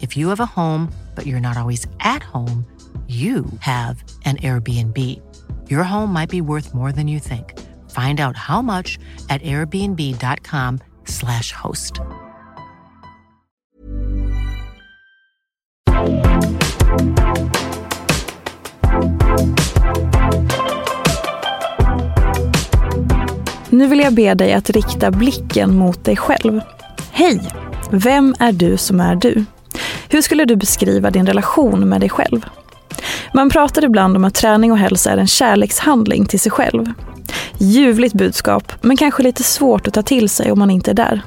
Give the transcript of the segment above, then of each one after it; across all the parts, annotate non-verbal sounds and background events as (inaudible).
If you have a home, but you're not always at home, you have an Airbnb. Your home might be worth more than you think. Find out how much at airbnb.com/slash host. Nu vill jag be dig att rikta blicken mot dig själv. Hej! Vem är du som är du? Hur skulle du beskriva din relation med dig själv? Man pratar ibland om att träning och hälsa är en kärlekshandling till sig själv. Ljuvligt budskap, men kanske lite svårt att ta till sig om man inte är där.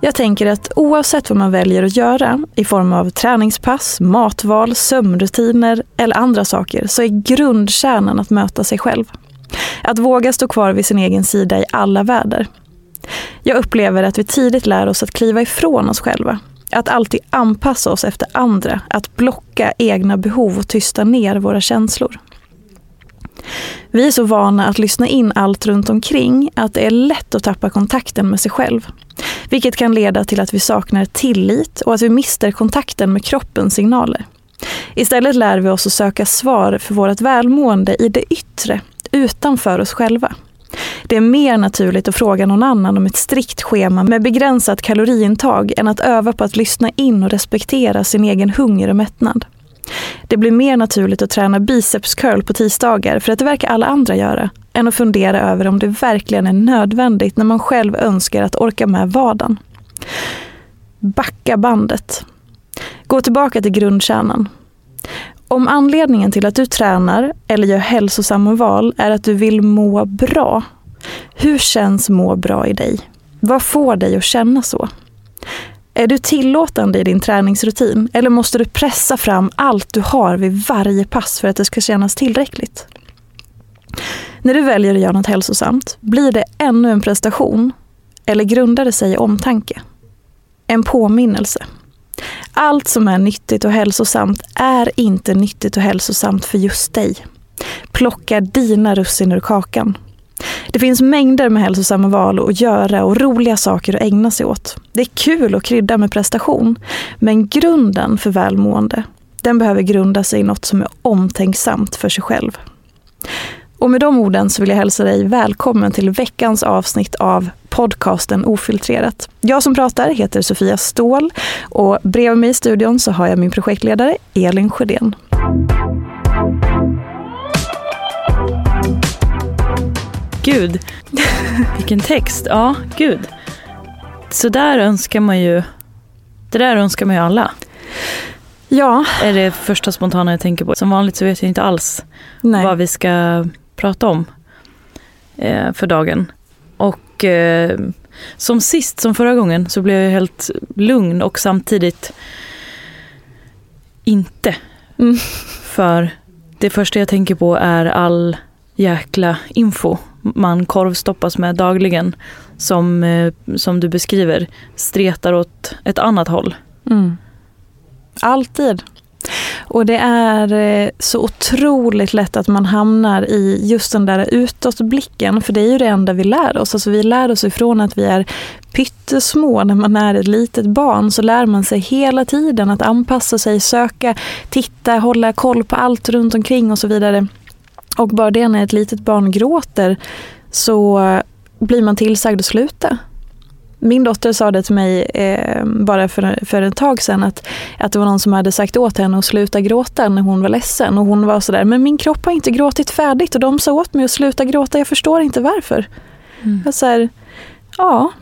Jag tänker att oavsett vad man väljer att göra i form av träningspass, matval, sömnrutiner eller andra saker så är grundkärnan att möta sig själv. Att våga stå kvar vid sin egen sida i alla väder. Jag upplever att vi tidigt lär oss att kliva ifrån oss själva att alltid anpassa oss efter andra, att blocka egna behov och tysta ner våra känslor. Vi är så vana att lyssna in allt runt omkring att det är lätt att tappa kontakten med sig själv. Vilket kan leda till att vi saknar tillit och att vi mister kontakten med kroppens signaler. Istället lär vi oss att söka svar för vårt välmående i det yttre, utanför oss själva. Det är mer naturligt att fråga någon annan om ett strikt schema med begränsat kaloriintag än att öva på att lyssna in och respektera sin egen hunger och mättnad. Det blir mer naturligt att träna biceps curl på tisdagar för att det verkar alla andra göra, än att fundera över om det verkligen är nödvändigt när man själv önskar att orka med vardagen. Backa bandet. Gå tillbaka till grundkärnan. Om anledningen till att du tränar eller gör hälsosamma val är att du vill må bra, hur känns må bra i dig? Vad får dig att känna så? Är du tillåtande i din träningsrutin eller måste du pressa fram allt du har vid varje pass för att det ska kännas tillräckligt? När du väljer att göra något hälsosamt, blir det ännu en prestation eller grundar det sig i omtanke? En påminnelse? Allt som är nyttigt och hälsosamt är inte nyttigt och hälsosamt för just dig. Plocka dina russin ur kakan. Det finns mängder med hälsosamma val att göra och roliga saker att ägna sig åt. Det är kul att krydda med prestation, men grunden för välmående, den behöver grunda sig i något som är omtänksamt för sig själv. Och med de orden så vill jag hälsa dig välkommen till veckans avsnitt av podcasten Ofiltrerat. Jag som pratar heter Sofia Ståhl och bredvid mig i studion så har jag min projektledare Elin Sjödén. Gud, vilken text. Ja, gud. Så där önskar man ju, det där önskar man ju alla. Ja. Är det första spontana jag tänker på. Som vanligt så vet jag inte alls Nej. vad vi ska prata om eh, för dagen. Och eh, som sist, som förra gången, så blev jag helt lugn och samtidigt inte. Mm. För det första jag tänker på är all jäkla info man korvstoppas med dagligen. Som, eh, som du beskriver, stretar åt ett annat håll. Mm. Alltid. Och det är eh, så otroligt lätt att man hamnar i just den där utåtblicken, för det är ju det enda vi lär oss. Alltså vi lär oss ifrån att vi är pyttesmå, när man är ett litet barn så lär man sig hela tiden att anpassa sig, söka, titta, hålla koll på allt runt omkring och så vidare. Och bara det när ett litet barn gråter så blir man tillsagd att sluta. Min dotter sa det till mig eh, bara för, för ett tag sedan att, att det var någon som hade sagt åt henne att sluta gråta när hon var ledsen. Och hon var sådär, men min kropp har inte gråtit färdigt och de sa åt mig att sluta gråta, jag förstår inte varför. Mm. Jag så här, ja,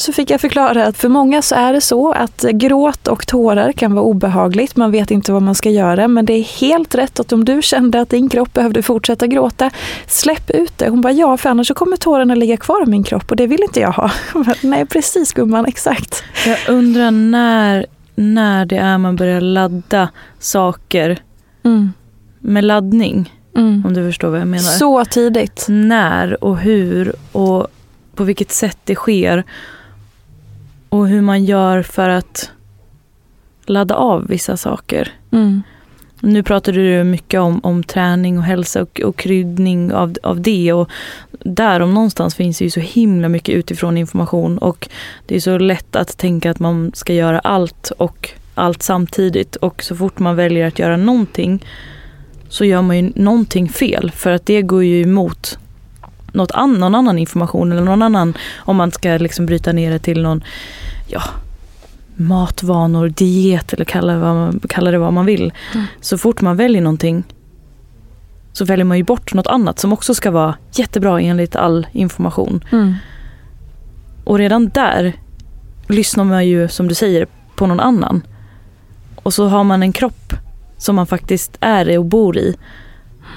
så fick jag förklara att för många så är det så att gråt och tårar kan vara obehagligt. Man vet inte vad man ska göra men det är helt rätt att om du kände att din kropp behövde fortsätta gråta, släpp ut det. Hon bara ja, för annars så kommer tårarna ligga kvar i min kropp och det vill inte jag ha. (laughs) Nej precis gumman, exakt. Jag undrar när, när det är man börjar ladda saker mm. med laddning. Mm. Om du förstår vad jag menar. Så tidigt. När och hur och på vilket sätt det sker och hur man gör för att ladda av vissa saker. Mm. Nu pratade du mycket om, om träning och hälsa och, och kryddning av, av det. Och där om någonstans finns det ju så himla mycket utifrån information och det är så lätt att tänka att man ska göra allt och allt samtidigt. Och så fort man väljer att göra någonting så gör man ju någonting fel för att det går ju emot något an, någon annan information eller någon annan, om man ska liksom bryta ner det till någon, ja, matvanor, diet eller kalla det vad man, kalla det vad man vill. Mm. Så fort man väljer någonting så väljer man ju bort något annat som också ska vara jättebra enligt all information. Mm. Och redan där lyssnar man ju, som du säger, på någon annan. Och så har man en kropp som man faktiskt är i och bor i.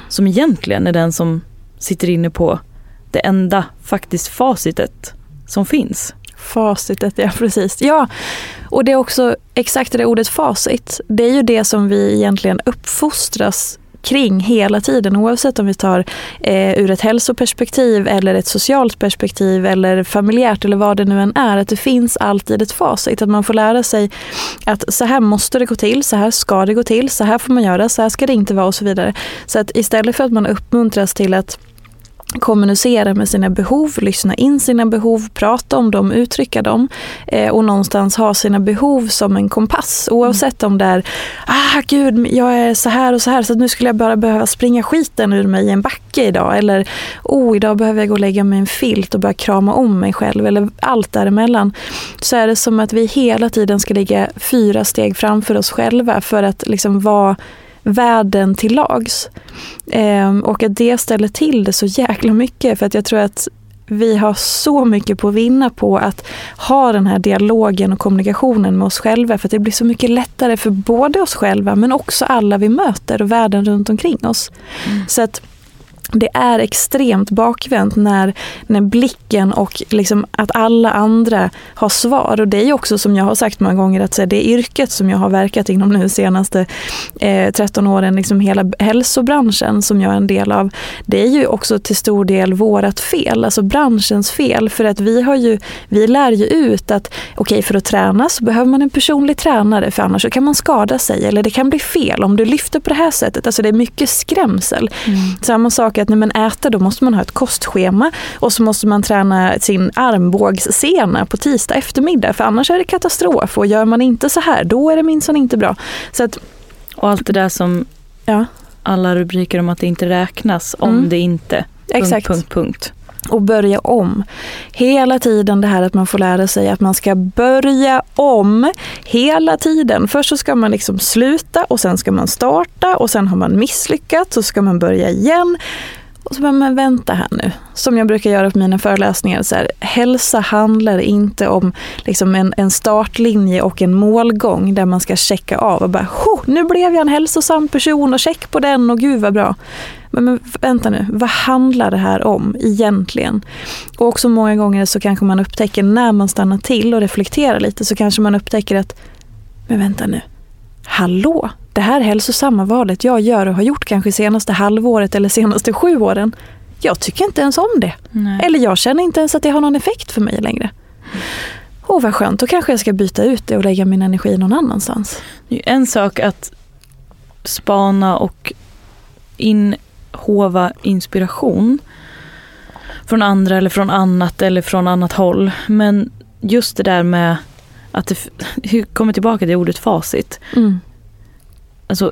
Som egentligen är den som sitter inne på det enda faktiskt facitet som finns. Facitet, ja precis. Ja, och det är också exakt det ordet facit. Det är ju det som vi egentligen uppfostras kring hela tiden oavsett om vi tar eh, ur ett hälsoperspektiv eller ett socialt perspektiv eller familjärt eller vad det nu än är. Att det finns alltid ett facit. Att man får lära sig att så här måste det gå till, så här ska det gå till, så här får man göra, så här ska det inte vara och så vidare. Så att istället för att man uppmuntras till att kommunicera med sina behov, lyssna in sina behov, prata om dem, uttrycka dem eh, och någonstans ha sina behov som en kompass. Oavsett om det är, ah gud, jag är så här och så här så nu skulle jag bara behöva springa skiten ur mig i en backe idag. Eller, oh, idag behöver jag gå och lägga mig i en filt och börja krama om mig själv. Eller allt däremellan. Så är det som att vi hela tiden ska ligga fyra steg framför oss själva för att liksom vara världen till lags. Eh, och att det ställer till det så jäkla mycket för att jag tror att vi har så mycket på att vinna på att ha den här dialogen och kommunikationen med oss själva. För att det blir så mycket lättare för både oss själva men också alla vi möter och världen runt omkring oss. Mm. Så att det är extremt bakvänt när, när blicken och liksom att alla andra har svar. Och det är också som jag har sagt många gånger att det yrket som jag har verkat inom nu senaste eh, 13 åren, liksom hela hälsobranschen som jag är en del av. Det är ju också till stor del vårat fel, alltså branschens fel. För att vi, har ju, vi lär ju ut att okej okay, för att träna så behöver man en personlig tränare för annars så kan man skada sig eller det kan bli fel om du lyfter på det här sättet. Alltså det är mycket skrämsel. Mm. Samma sak att när man äter då måste man ha ett kostschema och så måste man träna sin armbågssena på tisdag eftermiddag för annars är det katastrof och gör man inte så här då är det minsann inte bra. Så att, och allt det där som ja. alla rubriker om att det inte räknas om mm. det inte. Exakt. Punkt, punkt, punkt och börja om. Hela tiden det här att man får lära sig att man ska börja om hela tiden. Först så ska man liksom sluta och sen ska man starta och sen har man misslyckats och så ska man börja igen. Och så bara, men vänta här nu. Som jag brukar göra på mina föreläsningar. Så här, hälsa handlar inte om liksom en, en startlinje och en målgång där man ska checka av och bara, nu blev jag en hälsosam person och check på den och gud vad bra. Men, men vänta nu, vad handlar det här om egentligen? Och också många gånger så kanske man upptäcker när man stannar till och reflekterar lite så kanske man upptäcker att, men vänta nu, hallå, det här hälsosamma valet jag gör och har gjort kanske senaste halvåret eller senaste sju åren. Jag tycker inte ens om det. Nej. Eller jag känner inte ens att det har någon effekt för mig längre. Åh oh, vad skönt, då kanske jag ska byta ut det och lägga min energi någon annanstans. Det är en sak att spana och inhova inspiration från andra eller från annat eller från annat håll. Men just det där med att det (laughs) kommer tillbaka till ordet facit. Mm. Alltså,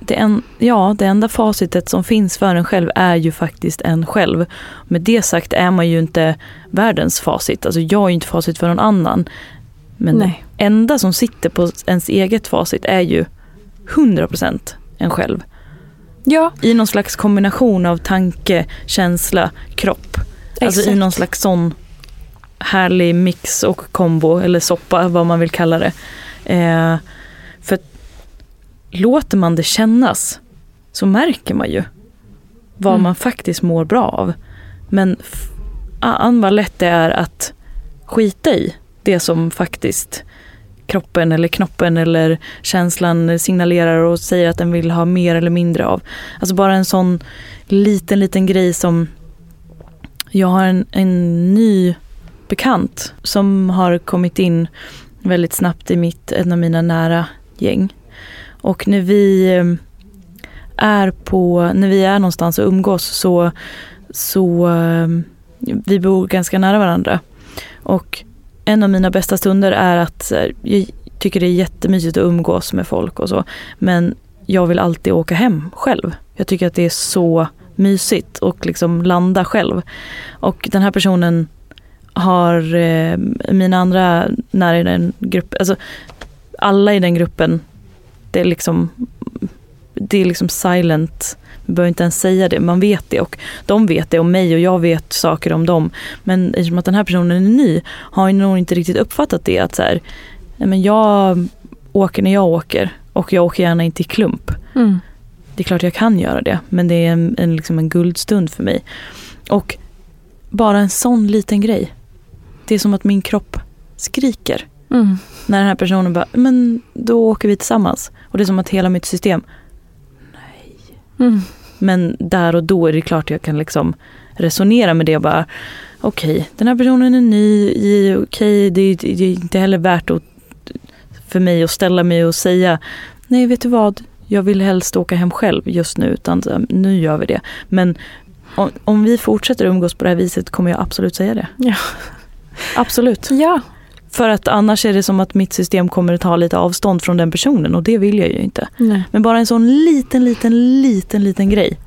det, en, ja, det enda facitet som finns för en själv är ju faktiskt en själv. Med det sagt är man ju inte världens facit. Alltså jag är ju inte facit för någon annan. Men Nej. det enda som sitter på ens eget facit är ju 100% en själv. Ja. I någon slags kombination av tanke, känsla, kropp. Exakt. Alltså i någon slags sån härlig mix och kombo eller soppa, vad man vill kalla det. Eh, för låter man det kännas så märker man ju vad mm. man faktiskt mår bra av. Men an vad lätt det är att skita i det som faktiskt kroppen eller knoppen eller känslan signalerar och säger att den vill ha mer eller mindre av. Alltså bara en sån liten, liten grej som jag har en, en ny bekant som har kommit in väldigt snabbt i mitt, en av mina nära gäng. Och när vi ehm, är på, när vi är någonstans och umgås så, så ehm, vi bor ganska nära varandra. Och en av mina bästa stunder är att eh, jag tycker det är jättemysigt att umgås med folk och så. Men jag vill alltid åka hem själv. Jag tycker att det är så mysigt och liksom landa själv. Och den här personen har eh, mina andra nära i den gruppen, alltså alla i den gruppen, det är liksom, det är liksom silent. Vi behöver inte ens säga det, man vet det och de vet det om mig och jag vet saker om dem. Men eftersom att den här personen är ny har nog inte riktigt uppfattat det att så här, nej men jag åker när jag åker och jag åker gärna inte i klump. Mm. Det är klart jag kan göra det men det är en, en, liksom en guldstund för mig. Och bara en sån liten grej det är som att min kropp skriker. Mm. När den här personen bara, men då åker vi tillsammans. Och det är som att hela mitt system, nej. Mm. Men där och då är det klart jag kan liksom resonera med det och bara, okej, okay, den här personen är ny, okej, okay, det, det, är inte heller värt att, för mig att ställa mig och säga, nej vet du vad, jag vill helst åka hem själv just nu, utan nu gör vi det. Men om, om vi fortsätter umgås på det här viset kommer jag absolut säga det. Ja. Absolut. Ja. För att annars är det som att mitt system kommer att ta lite avstånd från den personen och det vill jag ju inte. Nej. Men bara en sån liten, liten, liten, liten grej.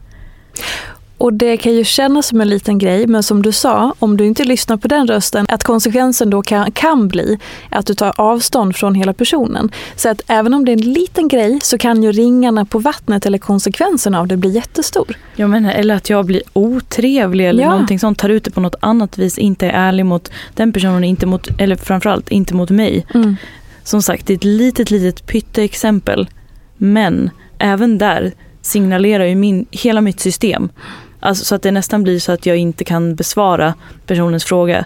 Och det kan ju kännas som en liten grej, men som du sa, om du inte lyssnar på den rösten, att konsekvensen då kan, kan bli att du tar avstånd från hela personen. Så att även om det är en liten grej så kan ju ringarna på vattnet eller konsekvensen av det bli jättestor. Jag menar, eller att jag blir otrevlig eller ja. någonting sånt, tar ut det på något annat vis, inte är ärlig mot den personen, inte mot, eller framförallt inte mot mig. Mm. Som sagt, det är ett litet, litet pytteexempel. Men även där signalerar ju min, hela mitt system Alltså, så att det nästan blir så att jag inte kan besvara personens fråga.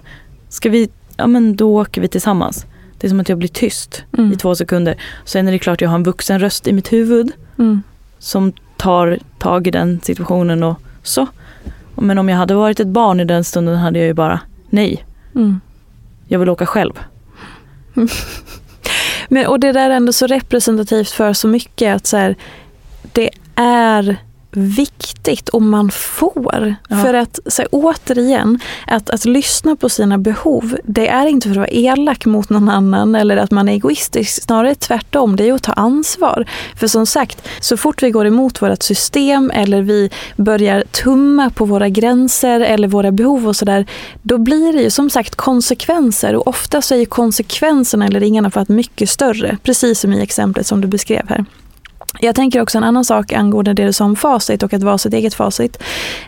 Ska vi, ja men då åker vi tillsammans. Det är som att jag blir tyst mm. i två sekunder. Sen är det klart jag har en vuxen röst i mitt huvud. Mm. Som tar tag i den situationen och så. Men om jag hade varit ett barn i den stunden hade jag ju bara, nej. Mm. Jag vill åka själv. (laughs) Men, och det där är ändå så representativt för så mycket att så här, det är viktigt om man får. Ja. För att så här, återigen, att, att lyssna på sina behov, det är inte för att vara elak mot någon annan eller att man är egoistisk, snarare tvärtom, det är att ta ansvar. För som sagt, så fort vi går emot vårt system eller vi börjar tumma på våra gränser eller våra behov och sådär, då blir det ju som sagt konsekvenser och ofta så är konsekvenserna eller ringarna för att mycket större, precis som i exemplet som du beskrev här. Jag tänker också en annan sak angående det du sa om facit och att vara sitt eget facit.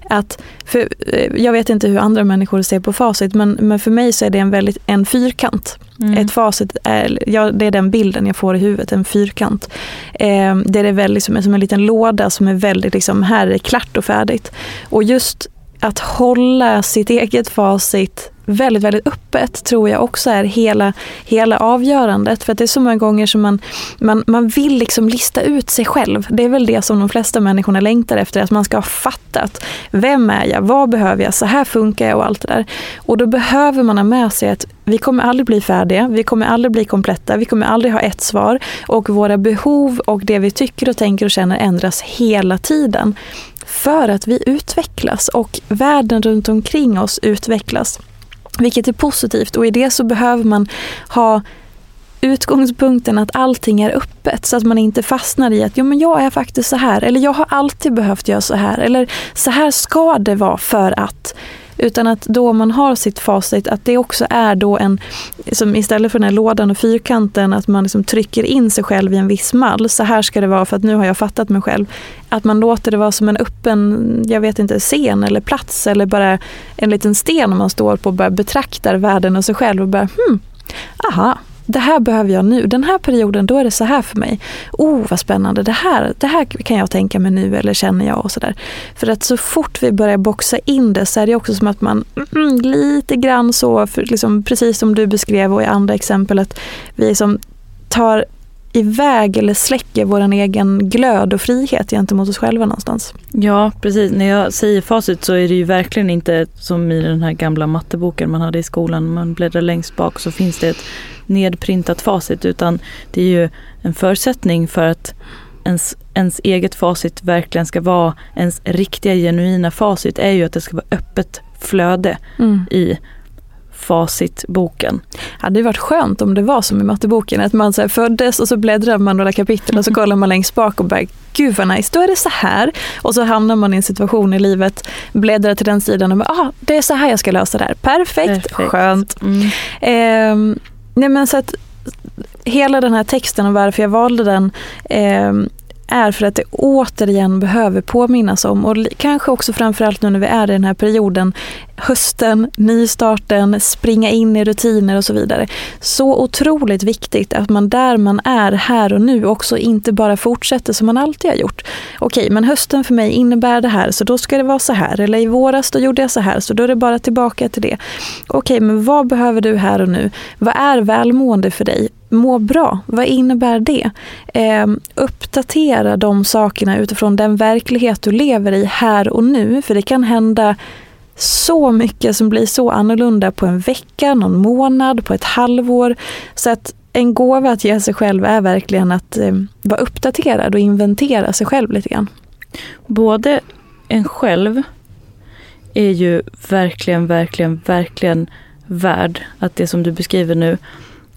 Att för, eh, jag vet inte hur andra människor ser på facit men, men för mig så är det en, väldigt, en fyrkant. Mm. Ett facit är, ja, det är den bilden jag får i huvudet, en fyrkant. Eh, det är väl liksom, som en liten låda som är väldigt, liksom, här är klart och färdigt. Och just att hålla sitt eget facit väldigt, väldigt öppet tror jag också är hela, hela avgörandet. För att det är så många gånger som man, man, man vill liksom lista ut sig själv. Det är väl det som de flesta människorna längtar efter, att man ska ha fattat. Vem är jag? Vad behöver jag? Så här funkar jag och allt det där. Och då behöver man ha med sig att vi kommer aldrig bli färdiga, vi kommer aldrig bli kompletta, vi kommer aldrig ha ett svar. Och våra behov och det vi tycker och tänker och känner ändras hela tiden. För att vi utvecklas och världen runt omkring oss utvecklas. Vilket är positivt och i det så behöver man ha utgångspunkten att allting är öppet så att man inte fastnar i att jo, men jag är faktiskt så här eller jag har alltid behövt göra så här eller så här ska det vara för att utan att då man har sitt facit, att det också är då en, som istället för den här lådan och fyrkanten, att man liksom trycker in sig själv i en viss mall. Så här ska det vara för att nu har jag fattat mig själv. Att man låter det vara som en öppen, jag vet inte, scen eller plats eller bara en liten sten man står på och bara betraktar världen och sig själv och bara hmm, aha, det här behöver jag nu. Den här perioden, då är det så här för mig. Oh, vad spännande. Det här, det här kan jag tänka mig nu eller känner jag och sådär. För att så fort vi börjar boxa in det så är det också som att man mm, mm lite grann så, för, liksom, precis som du beskrev och i andra exempel, att vi som tar iväg eller släcker vår egen glöd och frihet gentemot oss själva någonstans. Ja, precis. När jag säger facit så är det ju verkligen inte som i den här gamla matteboken man hade i skolan. Man bläddrar längst bak så finns det ett nedprintat facit utan det är ju en förutsättning för att ens, ens eget facit verkligen ska vara ens riktiga genuina facit är ju att det ska vara öppet flöde mm. i facitboken. Det hade varit skönt om det var som i matteboken, att man så föddes och så bläddrar man några kapitel och så (laughs) kollar man längst bak och bara gud vad nice, då är det så här. Och så hamnar man i en situation i livet, bläddrar till den sidan och bara, ah, det är så här jag ska lösa det här. Perfekt, Perfekt. skönt. Mm. Eh, nej men så att hela den här texten och varför jag valde den eh, är för att det återigen behöver påminnas om och kanske också framförallt nu när vi är i den här perioden, hösten, nystarten, springa in i rutiner och så vidare. Så otroligt viktigt att man där man är här och nu också inte bara fortsätter som man alltid har gjort. Okej, men hösten för mig innebär det här så då ska det vara så här. Eller i våras då gjorde jag så här så då är det bara tillbaka till det. Okej, men vad behöver du här och nu? Vad är välmående för dig? Må bra, vad innebär det? Eh, uppdatera de sakerna utifrån den verklighet du lever i här och nu, för det kan hända så mycket som blir så annorlunda på en vecka, någon månad, på ett halvår. Så att en gåva att ge sig själv är verkligen att eh, vara uppdaterad och inventera sig själv lite grann. Både en själv är ju verkligen, verkligen, verkligen värd att det som du beskriver nu,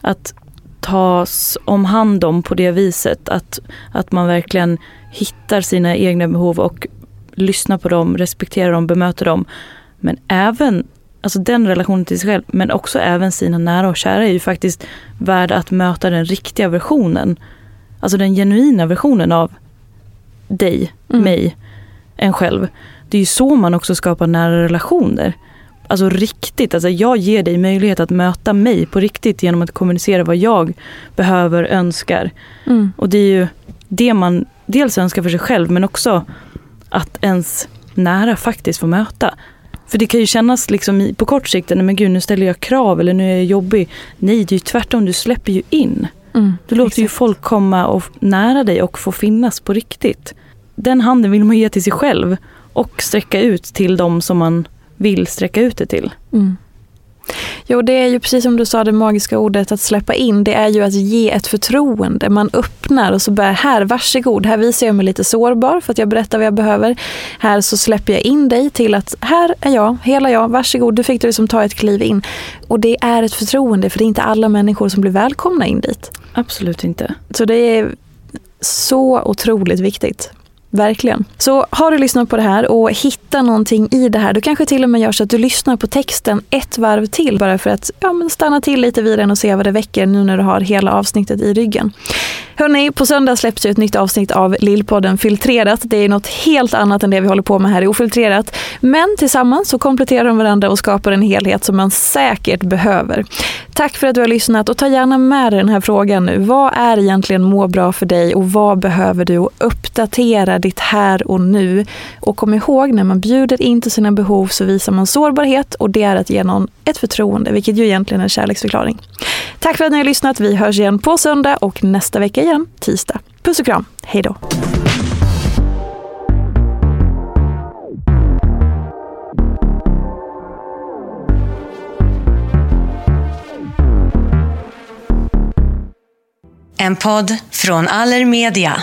att tas om hand om på det viset. Att, att man verkligen hittar sina egna behov och lyssnar på dem, respekterar dem, bemöter dem. Men även alltså den relationen till sig själv, men också även sina nära och kära är ju faktiskt värda att möta den riktiga versionen. Alltså den genuina versionen av dig, mm. mig, en själv. Det är ju så man också skapar nära relationer alltså riktigt, alltså jag ger dig möjlighet att möta mig på riktigt genom att kommunicera vad jag behöver, önskar. Mm. Och det är ju det man dels önskar för sig själv men också att ens nära faktiskt får möta. För det kan ju kännas liksom på kort sikt, nej men gud nu ställer jag krav eller nu är jag jobbig. Nej, det är ju tvärtom, du släpper ju in. Mm, du låter exakt. ju folk komma och nära dig och få finnas på riktigt. Den handen vill man ge till sig själv och sträcka ut till de som man vill sträcka ut det till. Mm. Jo, det är ju precis som du sa, det magiska ordet att släppa in, det är ju att ge ett förtroende. Man öppnar och så bara, här, varsågod, här visar jag mig lite sårbar för att jag berättar vad jag behöver. Här så släpper jag in dig till att, här är jag, hela jag, varsågod, du fick du liksom ta ett kliv in. Och det är ett förtroende, för det är inte alla människor som blir välkomna in dit. Absolut inte. Så det är så otroligt viktigt. Verkligen. Så har du lyssnat på det här och hittar någonting i det här, då kanske till och med gör så att du lyssnar på texten ett varv till bara för att ja, men stanna till lite vid den och se vad det väcker nu när du har hela avsnittet i ryggen. Hörni, på söndag släpps ju ett nytt avsnitt av Lillpodden Filtrerat. Det är något helt annat än det vi håller på med här i Ofiltrerat. Men tillsammans så kompletterar de varandra och skapar en helhet som man säkert behöver. Tack för att du har lyssnat och ta gärna med dig den här frågan nu. Vad är egentligen må bra för dig och vad behöver du uppdatera ditt här och nu? Och kom ihåg, när man bjuder in till sina behov så visar man sårbarhet och det är att ge någon ett förtroende, vilket ju egentligen är en kärleksförklaring. Tack för att ni har lyssnat. Vi hörs igen på söndag och nästa vecka igen, tisdag. Puss och kram. Hej då. En podd från Allermedia.